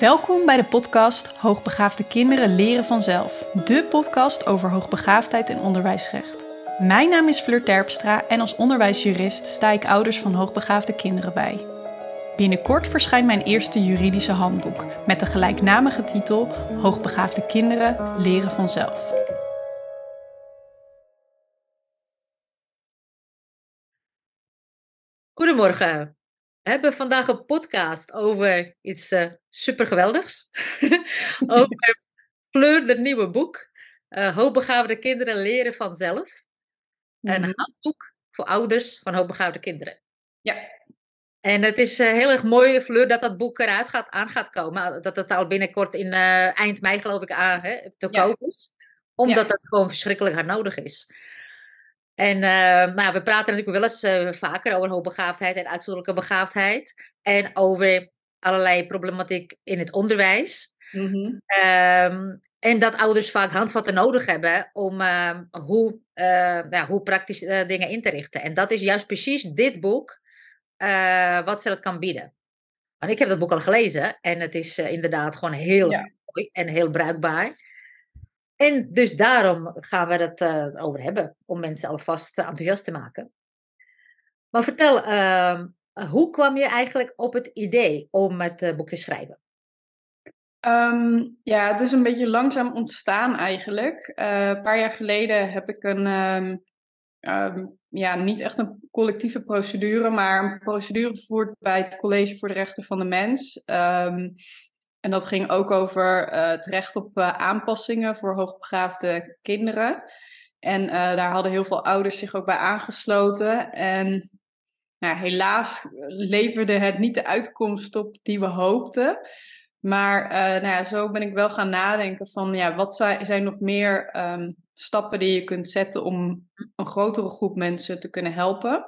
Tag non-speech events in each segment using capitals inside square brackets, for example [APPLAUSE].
Welkom bij de podcast Hoogbegaafde kinderen leren vanzelf. De podcast over hoogbegaafdheid en onderwijsrecht. Mijn naam is Fleur Terpstra en als onderwijsjurist sta ik ouders van hoogbegaafde kinderen bij. Binnenkort verschijnt mijn eerste juridische handboek met de gelijknamige titel Hoogbegaafde kinderen leren vanzelf. Goedemorgen. We hebben vandaag een podcast over iets uh, supergeweldigs. [LAUGHS] over Fleur, de nieuwe boek. Uh, hoogbegaafde kinderen leren vanzelf. Mm Een handboek voor ouders van hoogbegaafde kinderen. Ja. En het is uh, heel erg mooi, Fleur, dat dat boek eruit gaat, aan gaat komen. Dat het al binnenkort in eind mei, geloof ik, aan, hè, te ja. koop is. Omdat ja. het gewoon verschrikkelijk hard nodig is. En uh, maar we praten natuurlijk wel eens uh, vaker over hoogbegaafdheid en uitzonderlijke begaafdheid. En over allerlei problematiek in het onderwijs. Mm -hmm. um, en dat ouders vaak handvatten nodig hebben om uh, hoe, ja, hoe praktisch dingen in te richten. En dat is juist precies dit boek wat ze dat kan bieden. Want ik heb dat boek al gelezen en het is inderdaad gewoon heel ja. mooi en heel bruikbaar. En dus daarom gaan we het uh, over hebben, om mensen alvast enthousiast te maken. Maar vertel, uh, hoe kwam je eigenlijk op het idee om het uh, boek te schrijven? Um, ja, het is een beetje langzaam ontstaan eigenlijk. Eh, een paar jaar geleden heb ik een, um, um, ja, niet echt een collectieve procedure, maar een procedure gevoerd bij het College voor de Rechten van de Mens. En dat ging ook over uh, het recht op uh, aanpassingen voor hoogbegaafde kinderen. En uh, daar hadden heel veel ouders zich ook bij aangesloten. En nou, helaas leverde het niet de uitkomst op die we hoopten. Maar nou ja, zo ben ik wel gaan nadenken van ja, wat zijn nog meer um, stappen die je kunt zetten om een grotere groep mensen te kunnen helpen.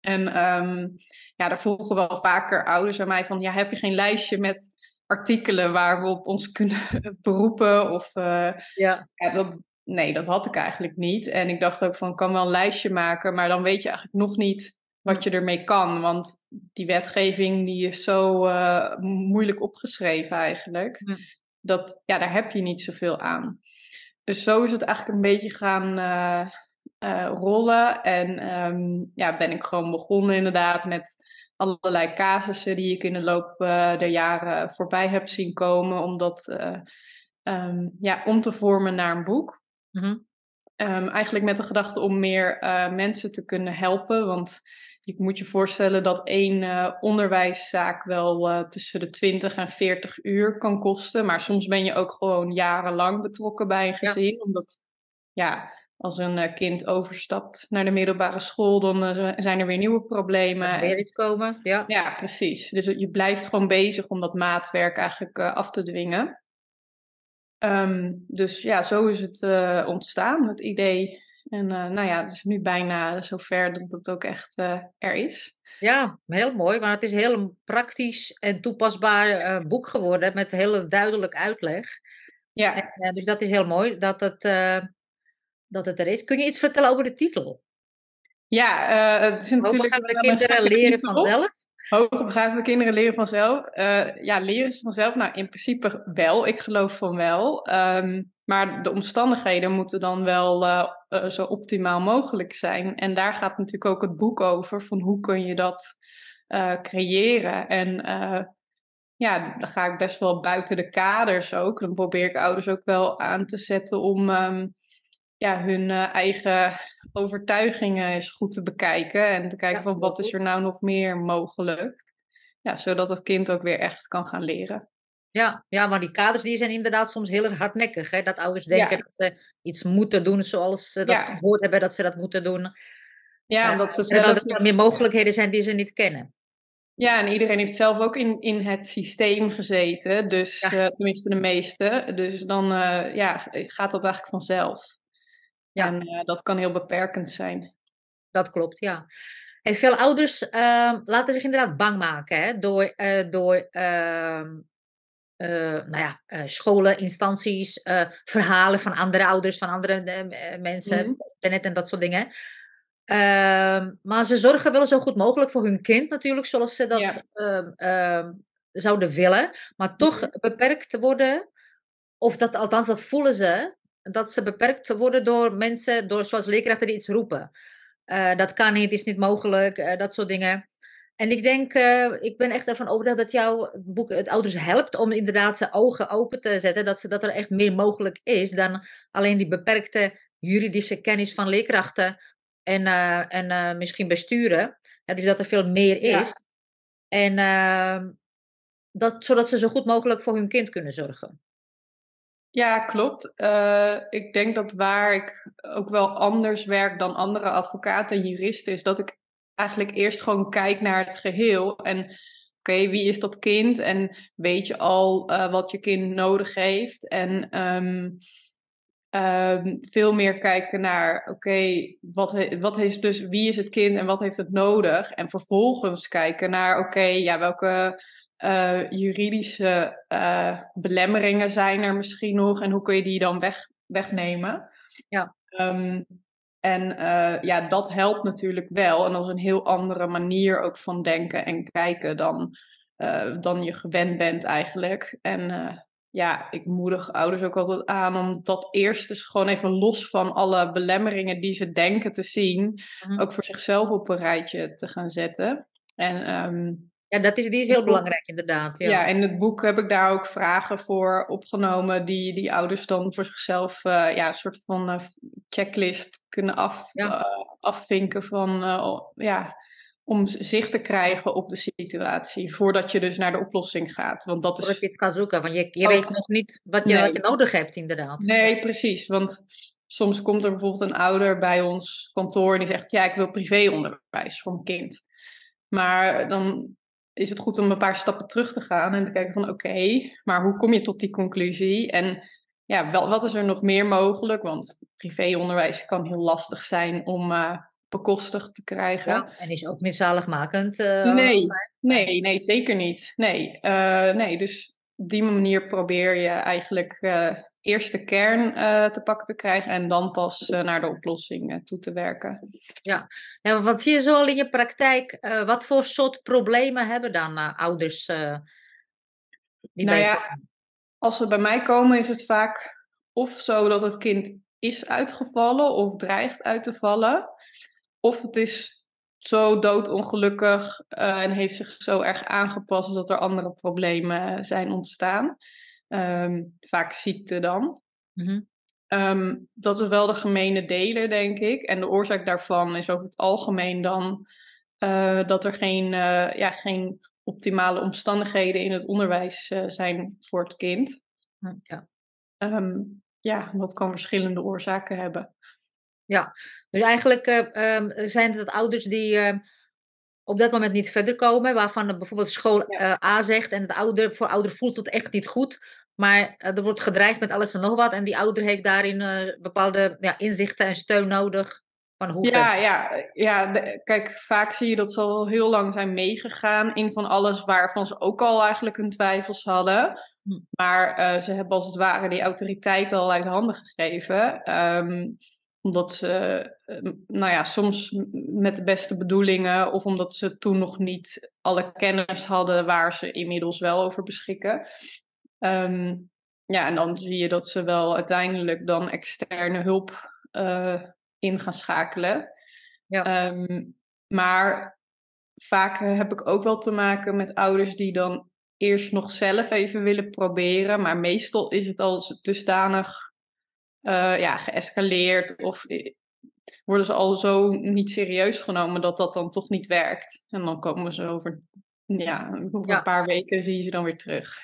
En um, ja, daar volgen wel vaker ouders aan mij van ja, heb je geen lijstje met artikelen waar we op ons kunnen [LAUGHS] beroepen. Of, uh, ja. ja dat, nee, dat had ik eigenlijk niet. En ik dacht ook van, ik kan wel een lijstje maken, maar dan weet je eigenlijk nog niet wat je ermee kan. Want die wetgeving die is zo uh, moeilijk opgeschreven eigenlijk. Hm. Dat, ja, daar heb je niet zoveel aan. Dus zo is het eigenlijk een beetje gaan uh, rollen. En um, ja, ben ik gewoon begonnen inderdaad met allerlei casussen die ik in de loop uh, der jaren voorbij heb zien komen, om dat uh, um, ja, om te vormen naar een boek. Mm -hmm. um, eigenlijk met de gedachte om meer uh, mensen te kunnen helpen, want je moet je voorstellen dat één onderwijszaak wel tussen de 20 en 40 uur kan kosten, maar soms ben je ook gewoon jarenlang betrokken bij een gezin, ja. omdat ja, als een kind overstapt naar de middelbare school, dan uh, zijn er weer nieuwe problemen. Er weer iets komen, ja. Ja, precies. Dus je blijft gewoon bezig om dat maatwerk eigenlijk uh, af te dwingen. Um, dus ja, zo is het uh, ontstaan, het idee. En nou ja, het is nu bijna zover dat het ook echt er is. Ja, heel mooi, want het is heel praktisch en toepasbaar boek geworden met heel duidelijk uitleg. Ja. En, dus dat is heel mooi dat het dat het er is. Kun je iets vertellen over de titel? Ja, uh, het is natuurlijk... Hoogbegaafde kinderen leren vanzelf? Hoogbegaafde kinderen leren vanzelf. Uh, ja, leren ze vanzelf? Nou, in principe wel. Ik geloof van wel. Um, maar de omstandigheden moeten dan wel uh, zo optimaal mogelijk zijn. En daar gaat natuurlijk ook het boek over. Van hoe kun je dat creëren? En ja, dan ga ik best wel buiten de kaders ook. Dan probeer ik ouders ook wel aan te zetten om... Um, ja, hun uh, eigen overtuigingen eens goed te bekijken. En te kijken ja, van wat is er nou nog meer mogelijk. Ja, zodat het kind ook weer echt kan gaan leren. Ja, ja, maar die kaders die zijn inderdaad soms heel hardnekkig. Hè? Dat ouders denken ja. dat ze iets moeten doen zoals ze dat Ja. gehoord hebben dat ze dat moeten doen. Ja, Eh, omdat ze en dat er meer mogelijkheden zijn die ze niet kennen. Ja, en iedereen heeft zelf ook in, in het systeem gezeten. Dus Ja. eh, tenminste de meeste. Dus dan eh, ja, gaat dat eigenlijk vanzelf. Ja. En eh, dat kan heel beperkend zijn. Dat klopt, ja. En veel ouders ehm, laten zich inderdaad bang maken hè, door, eh, door ehm, eh, nou ja, scholen, instanties, verhalen van andere ouders, van andere mensen, internet en dat soort dingen. Ehm, maar ze zorgen wel zo goed mogelijk voor hun kind natuurlijk, zoals ze dat Ja. zouden willen, maar toch mhm. beperkt worden. Of dat, althans, dat voelen ze, dat ze beperkt worden door mensen, door, zoals leerkrachten die iets roepen. Uh, dat kan niet, is niet mogelijk, uh, dat soort dingen. En ik denk, uh, ik ben echt ervan overtuigd dat jouw boek het ouders helpt om inderdaad zijn ogen open te zetten. Dat, ze, dat er echt meer mogelijk is dan alleen die beperkte juridische kennis van leerkrachten en, en misschien besturen. Ja, dus dat er veel meer is. Ja. En dat, zodat ze zo goed mogelijk voor hun kind kunnen zorgen. Ja, klopt. Uh, ik denk dat waar ik ook wel anders werk dan andere advocaten en juristen, is dat ik eigenlijk eerst gewoon kijk naar het geheel. En oké, wie is dat kind? En weet je al uh, wat je kind nodig heeft? En um, um, veel meer kijken naar, oké, wat, wat is dus, wie is het kind en wat heeft het nodig? En vervolgens kijken naar, oké, ja, welke uh, juridische uh, belemmeringen zijn er misschien nog en hoe kun je die dan weg, wegnemen? Ja. Um, en uh, ja, dat helpt natuurlijk wel. En dat is een heel andere manier ook van denken en kijken dan, dan je gewend bent eigenlijk. En ja, ik moedig ouders ook altijd aan om dat eerst dus gewoon even los van alle belemmeringen die ze denken te zien, mm-hmm. ook voor zichzelf op een rijtje te gaan zetten. En um, ja, dat is, die is heel belangrijk inderdaad. Ja. ja, in het boek heb ik daar ook vragen voor opgenomen die, die ouders dan voor zichzelf uh, ja, een soort van uh, checklist kunnen af, ja. uh, afvinken van ja, om zicht te krijgen op de situatie voordat je dus naar de oplossing gaat. Want dat is... Voordat je het gaat zoeken, want je, je weet nog niet wat je, nee. wat je nodig hebt inderdaad. Nee, precies, want soms komt er bijvoorbeeld een ouder bij ons kantoor en die zegt ja, ik wil privéonderwijs voor mijn kind. Maar dan is het goed om een paar stappen terug te gaan en te kijken van oké, maar hoe kom je tot die conclusie? En ja, wel, wat is er nog meer mogelijk? Want privéonderwijs kan heel lastig zijn om uh, bekostigd te krijgen. Ja, en is ook niet zaligmakend. Uh, nee, nee, nee, zeker niet. Nee, uh, nee, dus op die manier probeer je eigenlijk eerst de kern uh, te pakken te krijgen en dan pas uh, naar de oplossing uh, toe te werken. Ja. ja, wat zie je zo al in je praktijk? wat voor soort problemen hebben dan ouders die nou ja, Als ze bij mij komen is het vaak of zo dat het kind is uitgevallen of dreigt uit te vallen. Of het is zo doodongelukkig en heeft zich zo erg aangepast dat er andere problemen zijn ontstaan. Um, vaak ziekte dan. Mm-hmm. Um, dat is wel de gemene delen, denk ik. En de oorzaak daarvan is over het algemeen dan uh, dat er geen, uh, ja, geen optimale omstandigheden in het onderwijs uh, zijn voor het kind. Hm, ja. Um, ja, dat kan verschillende oorzaken hebben. Ja, dus eigenlijk zijn het ouders die op dat moment niet verder komen, waarvan bijvoorbeeld school ja. uh, A zegt en de ouder, voor ouder voelt het echt niet goed, maar uh, er wordt gedreigd met alles en nog wat en die ouder heeft daarin uh, bepaalde ja, inzichten en steun nodig. Van hoe ja, ja, ja de, kijk, vaak zie je dat ze al heel lang zijn meegegaan in van alles waarvan ze ook al eigenlijk hun twijfels hadden. Hm. Maar ze hebben als het ware die autoriteit al uit handen gegeven. Um, omdat ze, ehm, nou ja, soms met de beste bedoelingen of omdat ze toen nog niet alle kennis hadden waar ze inmiddels wel over beschikken. Um, ja, en dan zie je dat ze wel uiteindelijk dan externe hulp uh, in gaan schakelen. Ja. Um, maar vaak heb ik ook wel te maken met ouders die dan eerst nog zelf even willen proberen. Maar meestal is het al dusdanig uh, ja, geëscaleerd of worden ze al zo niet serieus genomen dat dat dan toch niet werkt. En dan komen ze over, ja, over ja. een paar weken zie je ze dan weer terug.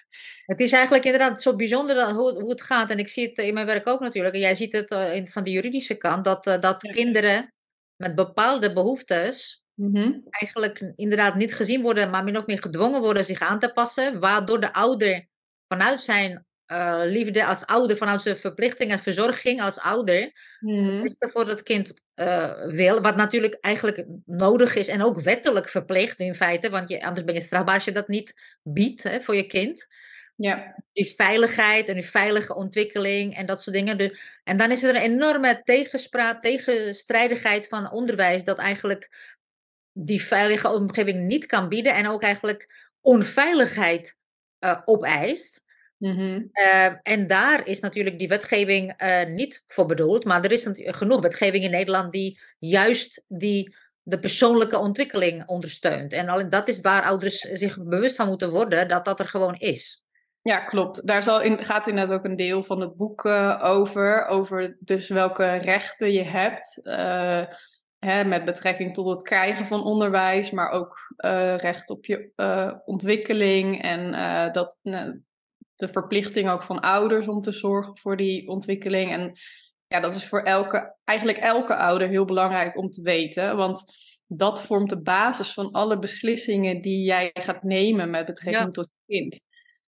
Het is eigenlijk inderdaad zo bijzonder hoe, hoe het gaat. En ik zie het in mijn werk ook natuurlijk. En jij ziet het in, van de juridische kant, dat, uh, dat ja. kinderen met bepaalde behoeftes mm-hmm. eigenlijk inderdaad niet gezien worden, maar min of meer gedwongen worden zich aan te passen. Waardoor de ouder vanuit zijn uh, liefde als ouder, vanuit zijn verplichting en verzorging als ouder, mm. het beste voor het kind uh, wil. Wat natuurlijk eigenlijk nodig is en ook wettelijk verplicht in feite, want je, anders ben je strafbaar als je dat niet biedt hè, voor je kind. Ja. Die veiligheid en die veilige ontwikkeling en dat soort dingen. Dus, en dan is er een enorme tegenspraak, tegenstrijdigheid van onderwijs dat eigenlijk die veilige omgeving niet kan bieden en ook eigenlijk onveiligheid uh, opeist. Mhm. Uh, en daar is natuurlijk die wetgeving uh, niet voor bedoeld. Maar er is genoeg wetgeving in Nederland die juist die, de persoonlijke ontwikkeling ondersteunt. En alleen dat is waar ouders zich bewust van moeten worden dat dat er gewoon is. Ja, klopt. Daar zal in, gaat inderdaad ook een deel van het boek uh, over. Over dus welke rechten je hebt. Hè, met betrekking tot het krijgen van onderwijs. Maar ook recht op je ontwikkeling. En dat, de verplichting ook van ouders om te zorgen voor die ontwikkeling. En ja, dat is voor elke, eigenlijk elke ouder heel belangrijk om te weten. Want dat vormt de basis van alle beslissingen die jij gaat nemen met betrekking ja. tot je kind.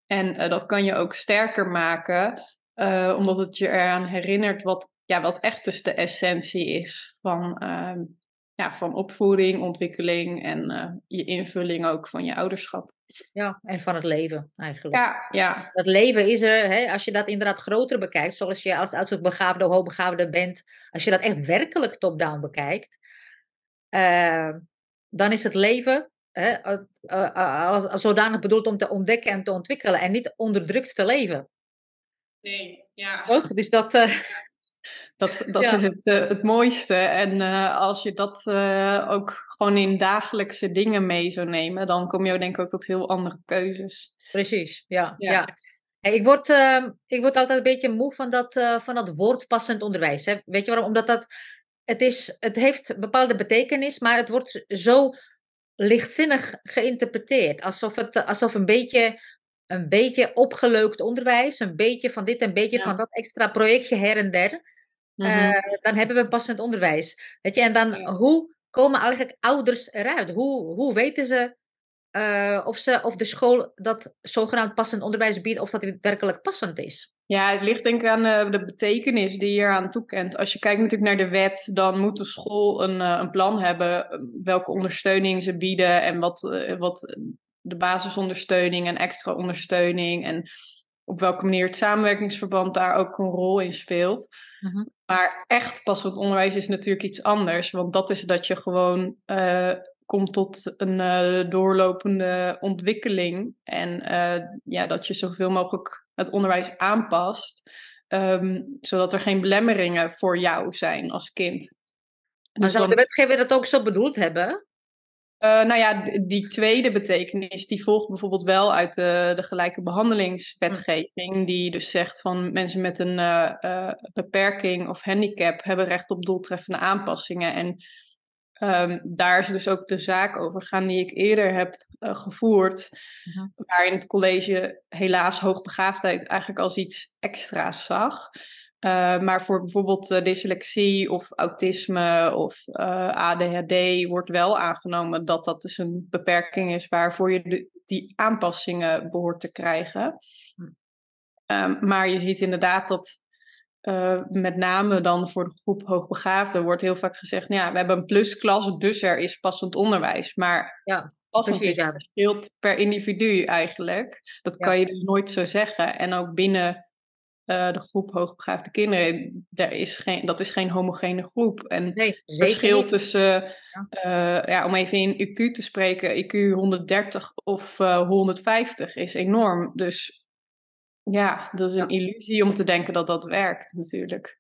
En uh, dat kan je ook sterker maken, uh, omdat het je eraan herinnert wat, ja, wat echt dus de essentie is van, uh, ja, van opvoeding, ontwikkeling en eh, je invulling ook van je ouderschap. Ja, en van het leven eigenlijk. Ja, ja. Het leven is er, hè, als je dat inderdaad groter bekijkt, zoals je als uitzoekbegaafde of hoogbegaafde bent, als je dat echt werkelijk top-down bekijkt, dan is het leven hè, als, als zodanig bedoeld om te ontdekken en te ontwikkelen en niet onderdrukt te leven. Nee, ja. Toch? Dus dat. Uh... Dat, dat ja. is het, uh, het mooiste. En uh, als je dat ook gewoon in dagelijkse dingen mee zou nemen, dan kom je denk ik ook tot heel andere keuzes. Precies, ja. ja. ik, word, ehm, ik word altijd een beetje moe van dat, van dat woord passend onderwijs. Hè? Weet je waarom? Omdat dat. Het, is, het heeft bepaalde betekenis, maar het wordt zo lichtzinnig geïnterpreteerd. Alsof het alsof een beetje, een beetje opgeleukt onderwijs, een beetje van dit, een beetje ja. van dat extra projectje her en der. Mm -hmm. uh, dan hebben we passend onderwijs. Weet je, en dan ja. hoe komen eigenlijk ouders eruit? Hoe, hoe weten ze uh, of, ze of de school dat zogenaamd passend onderwijs biedt, of dat het werkelijk passend is? Ja, het ligt denk ik aan uh, de betekenis die je eraan toekent. Als je kijkt natuurlijk naar de wet, dan moet de school een, uh, een plan hebben welke ondersteuning ze bieden en wat, wat de basisondersteuning en extra ondersteuning en op welke manier het samenwerkingsverband daar ook een rol in speelt. -hmm. Maar echt passend onderwijs is natuurlijk iets anders, want dat is dat je gewoon komt tot een uh, doorlopende ontwikkeling. En uh, ja, dat je zoveel mogelijk het onderwijs aanpast, um, zodat er geen belemmeringen voor jou zijn als kind. Maar zou de wetgever dat ook zo bedoeld hebben? Uh, nou ja, die tweede betekenis, die volgt bijvoorbeeld wel uit de, de gelijke behandelingswetgeving, die dus zegt van mensen met een beperking of handicap hebben recht op doeltreffende aanpassingen. En Um, daar is dus ook de zaak over gaan die ik eerder heb gevoerd. Mhm. Waarin het college helaas hoogbegaafdheid eigenlijk als iets extra's zag. Uh, maar voor bijvoorbeeld uh, dyslexie of autisme of uh, ADHD wordt wel aangenomen dat dat dus een beperking is waarvoor je de, die aanpassingen behoort te krijgen. Um, maar je ziet inderdaad dat met name dan voor de groep hoogbegaafden wordt heel vaak gezegd, nou ja, we hebben een plusklas, dus er is passend onderwijs. Maar ja, passend precies, ja. verschilt per individu eigenlijk. Dat ja. kan je dus nooit zo zeggen. En ook binnen uh, de groep hoogbegaafde kinderen, daar is geen, dat is geen homogene groep. En nee, het verschil niet. tussen, uh, ja, om even in IQ te spreken, IQ 130 of 150 is enorm. Dus ja, dat is een illusie om te denken dat dat werkt, natuurlijk.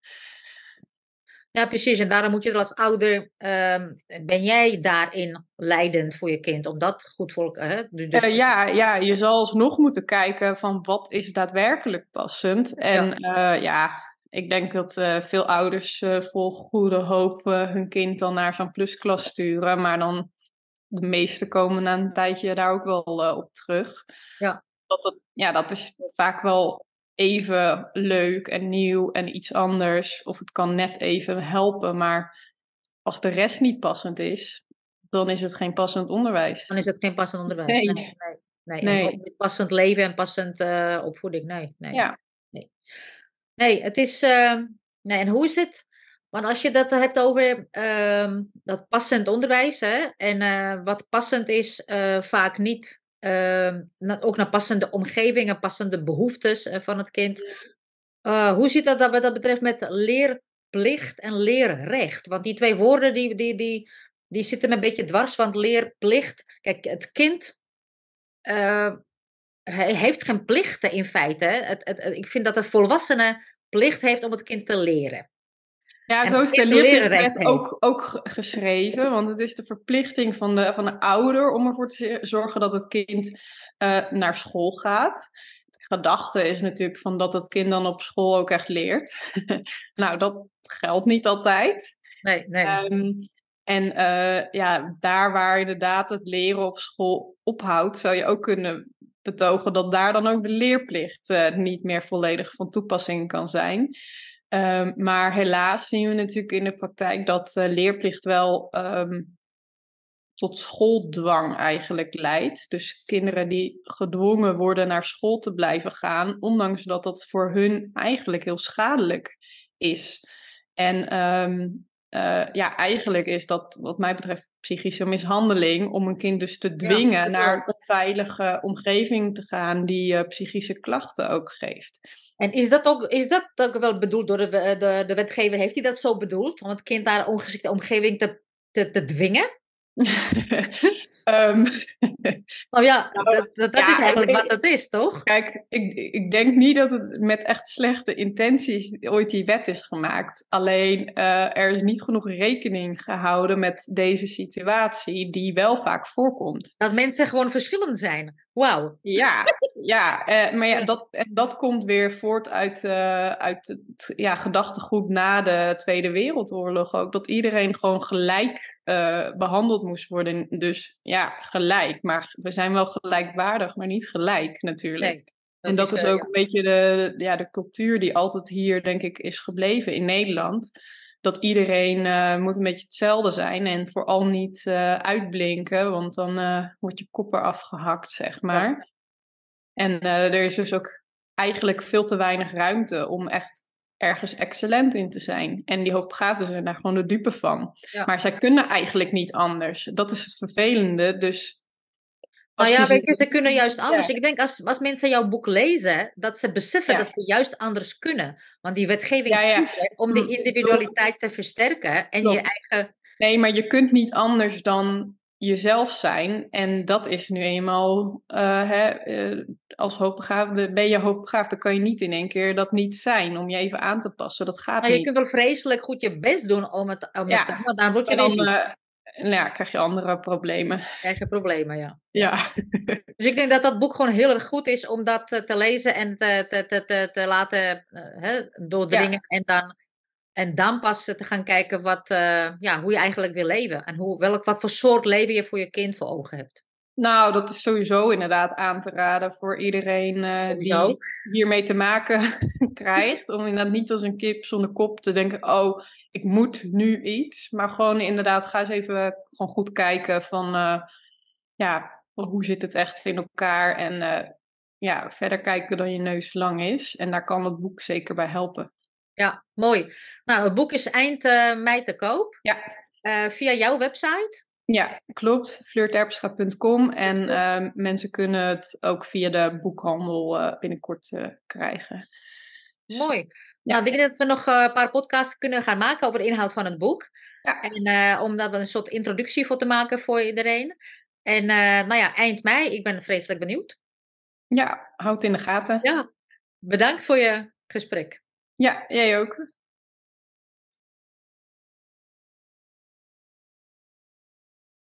Ja, precies. En daarom moet je er als ouder, um, ben jij daarin leidend voor je kind, om dat goed voor uh, dus... uh, ja, ja, je zal alsnog moeten kijken van wat is daadwerkelijk passend. En ja, uh, ja ik denk dat uh, veel ouders vol goede hoop hun kind dan naar zo'n plusklas sturen, maar dan de meeste komen na een tijdje daar ook wel op terug. Ja dat, dat, ja, dat is vaak wel even leuk en nieuw en iets anders. Of het kan net even helpen, maar als de rest niet passend is, dan is het geen passend onderwijs. Dan is het geen passend onderwijs. Nee. Nee, nee, nee. nee. Passend leven en passend uh, opvoeding. Nee, nee. Ja. Nee, nee het is. Uh, nee, en hoe is het? Want als je dat hebt over uh, dat passend onderwijs, hè, en uh, wat passend is, vaak niet ook naar passende omgevingen, passende behoeftes uh, van het kind. Uh, hoe zit dat wat dat betreft met leerplicht en leerrecht? Want die twee woorden die, die, die, die zitten een beetje dwars, want leerplicht, kijk, het kind heeft geen plichten in feite. Het, het, ik vind dat een volwassene plicht heeft om het kind te leren. Ja, zo is de leerplicht ook, ook geschreven, want het is de verplichting van de, van de ouder om ervoor te zorgen dat het kind uh, naar school gaat. De gedachte is natuurlijk van dat het kind dan op school ook echt leert. [LAUGHS] nou, dat geldt niet altijd. Nee, nee. Um, en uh, ja, daar waar inderdaad het leren op school ophoudt, zou je ook kunnen betogen dat daar dan ook de leerplicht uh, niet meer volledig van toepassing kan zijn. Um, maar helaas zien we natuurlijk in de praktijk dat leerplicht wel um, tot schooldwang eigenlijk leidt. Dus kinderen die gedwongen worden naar school te blijven gaan, ondanks dat dat voor hun eigenlijk heel schadelijk is. En um, uh, ja, eigenlijk is dat wat mij betreft psychische mishandeling om een kind dus te dwingen naar een onveilige omgeving te gaan die uh, psychische klachten ook geeft. En is dat ook, is dat ook wel bedoeld door de, de, de wetgever? Heeft hij dat zo bedoeld? Om het kind naar een ongeschikte omgeving te, te, te dwingen? Um, [LAUGHS] oh ja, [LAUGHS] nou, dat, dat, is eigenlijk wat het is, toch? Kijk, ik, ik denk niet dat het met echt slechte intenties ooit die wet is gemaakt. Alleen uh, er is niet genoeg rekening gehouden met deze situatie, die wel vaak voorkomt. Dat mensen gewoon verschillend zijn. Wauw. Ja, [LAUGHS] ja uh, maar ja, dat, dat komt weer voort uit, uh, uit het ja, gedachtegoed na de Tweede Wereldoorlog ook. Dat iedereen gewoon gelijk uh, behandeld moest worden. Dus ja, gelijk. Maar we zijn wel gelijkwaardig, maar niet gelijk natuurlijk. Nee, dat en dat is, is ook een beetje de, ja, de cultuur die altijd hier, denk ik, is gebleven in Nederland dat iedereen uh, moet een beetje hetzelfde zijn en vooral niet uh, uitblinken, want dan uh, wordt je kop eraf gehakt, zeg maar. En er is dus ook eigenlijk veel te weinig ruimte om echt ergens excellent in te zijn. En die hoogbegaafden zijn daar gewoon de dupe van. Ja. Maar zij kunnen eigenlijk niet anders. Dat is het vervelende. Dus nou ja, je, ze kunnen juist anders. Ik denk als, als mensen jouw boek lezen, dat ze beseffen dat ze juist anders kunnen. Want die wetgeving ja, om die mm, individualiteit te versterken en je eigen. Nee, maar je kunt niet anders dan jezelf zijn. En dat is nu eenmaal, uh, hè, uh, als hoogbegaafde, ben je hoogbegaafd, dan kan je niet in één keer dat niet zijn om je even aan te passen. Dat gaat maar niet. Je kunt wel vreselijk goed je best doen om het, om ja. het maar dan word je dan, nou ja, krijg je andere problemen. Krijg je problemen, ja. Ja. [LAUGHS] dus ik denk dat dat boek gewoon heel erg goed is om dat te lezen en te, te, te, te laten hè, doordringen. Ja. En, dan, en dan pas te gaan kijken wat, uh, ja, hoe je eigenlijk wil leven. En hoe, welk, wat voor soort leven je voor je kind voor ogen hebt. Nou, dat is sowieso inderdaad aan te raden voor iedereen uh, die hiermee te maken [LAUGHS] krijgt. Om inderdaad niet als een kip zonder kop te denken: oh, ik moet nu iets. Maar gewoon inderdaad, ga eens even gewoon goed kijken van, uh, ja, hoe zit het echt in elkaar? En ja, verder kijken dan je neus lang is. En daar kan het boek zeker bij helpen. Ja, mooi. Nou, het boek is eind uh, mei te koop. Ja. via jouw website? Ja, klopt. Fleurterpstra.com. En ehm, mensen kunnen het ook via de boekhandel binnenkort krijgen. Mooi. Nou, ik denk dat we nog eh, een paar podcasts kunnen gaan maken over de inhoud van het boek. Ja. En om daar een soort introductie voor te maken voor iedereen. En nou ja, eind mei, ik ben vreselijk benieuwd. Ja, houd in de gaten. Ja, bedankt voor je gesprek. Ja, jij ook.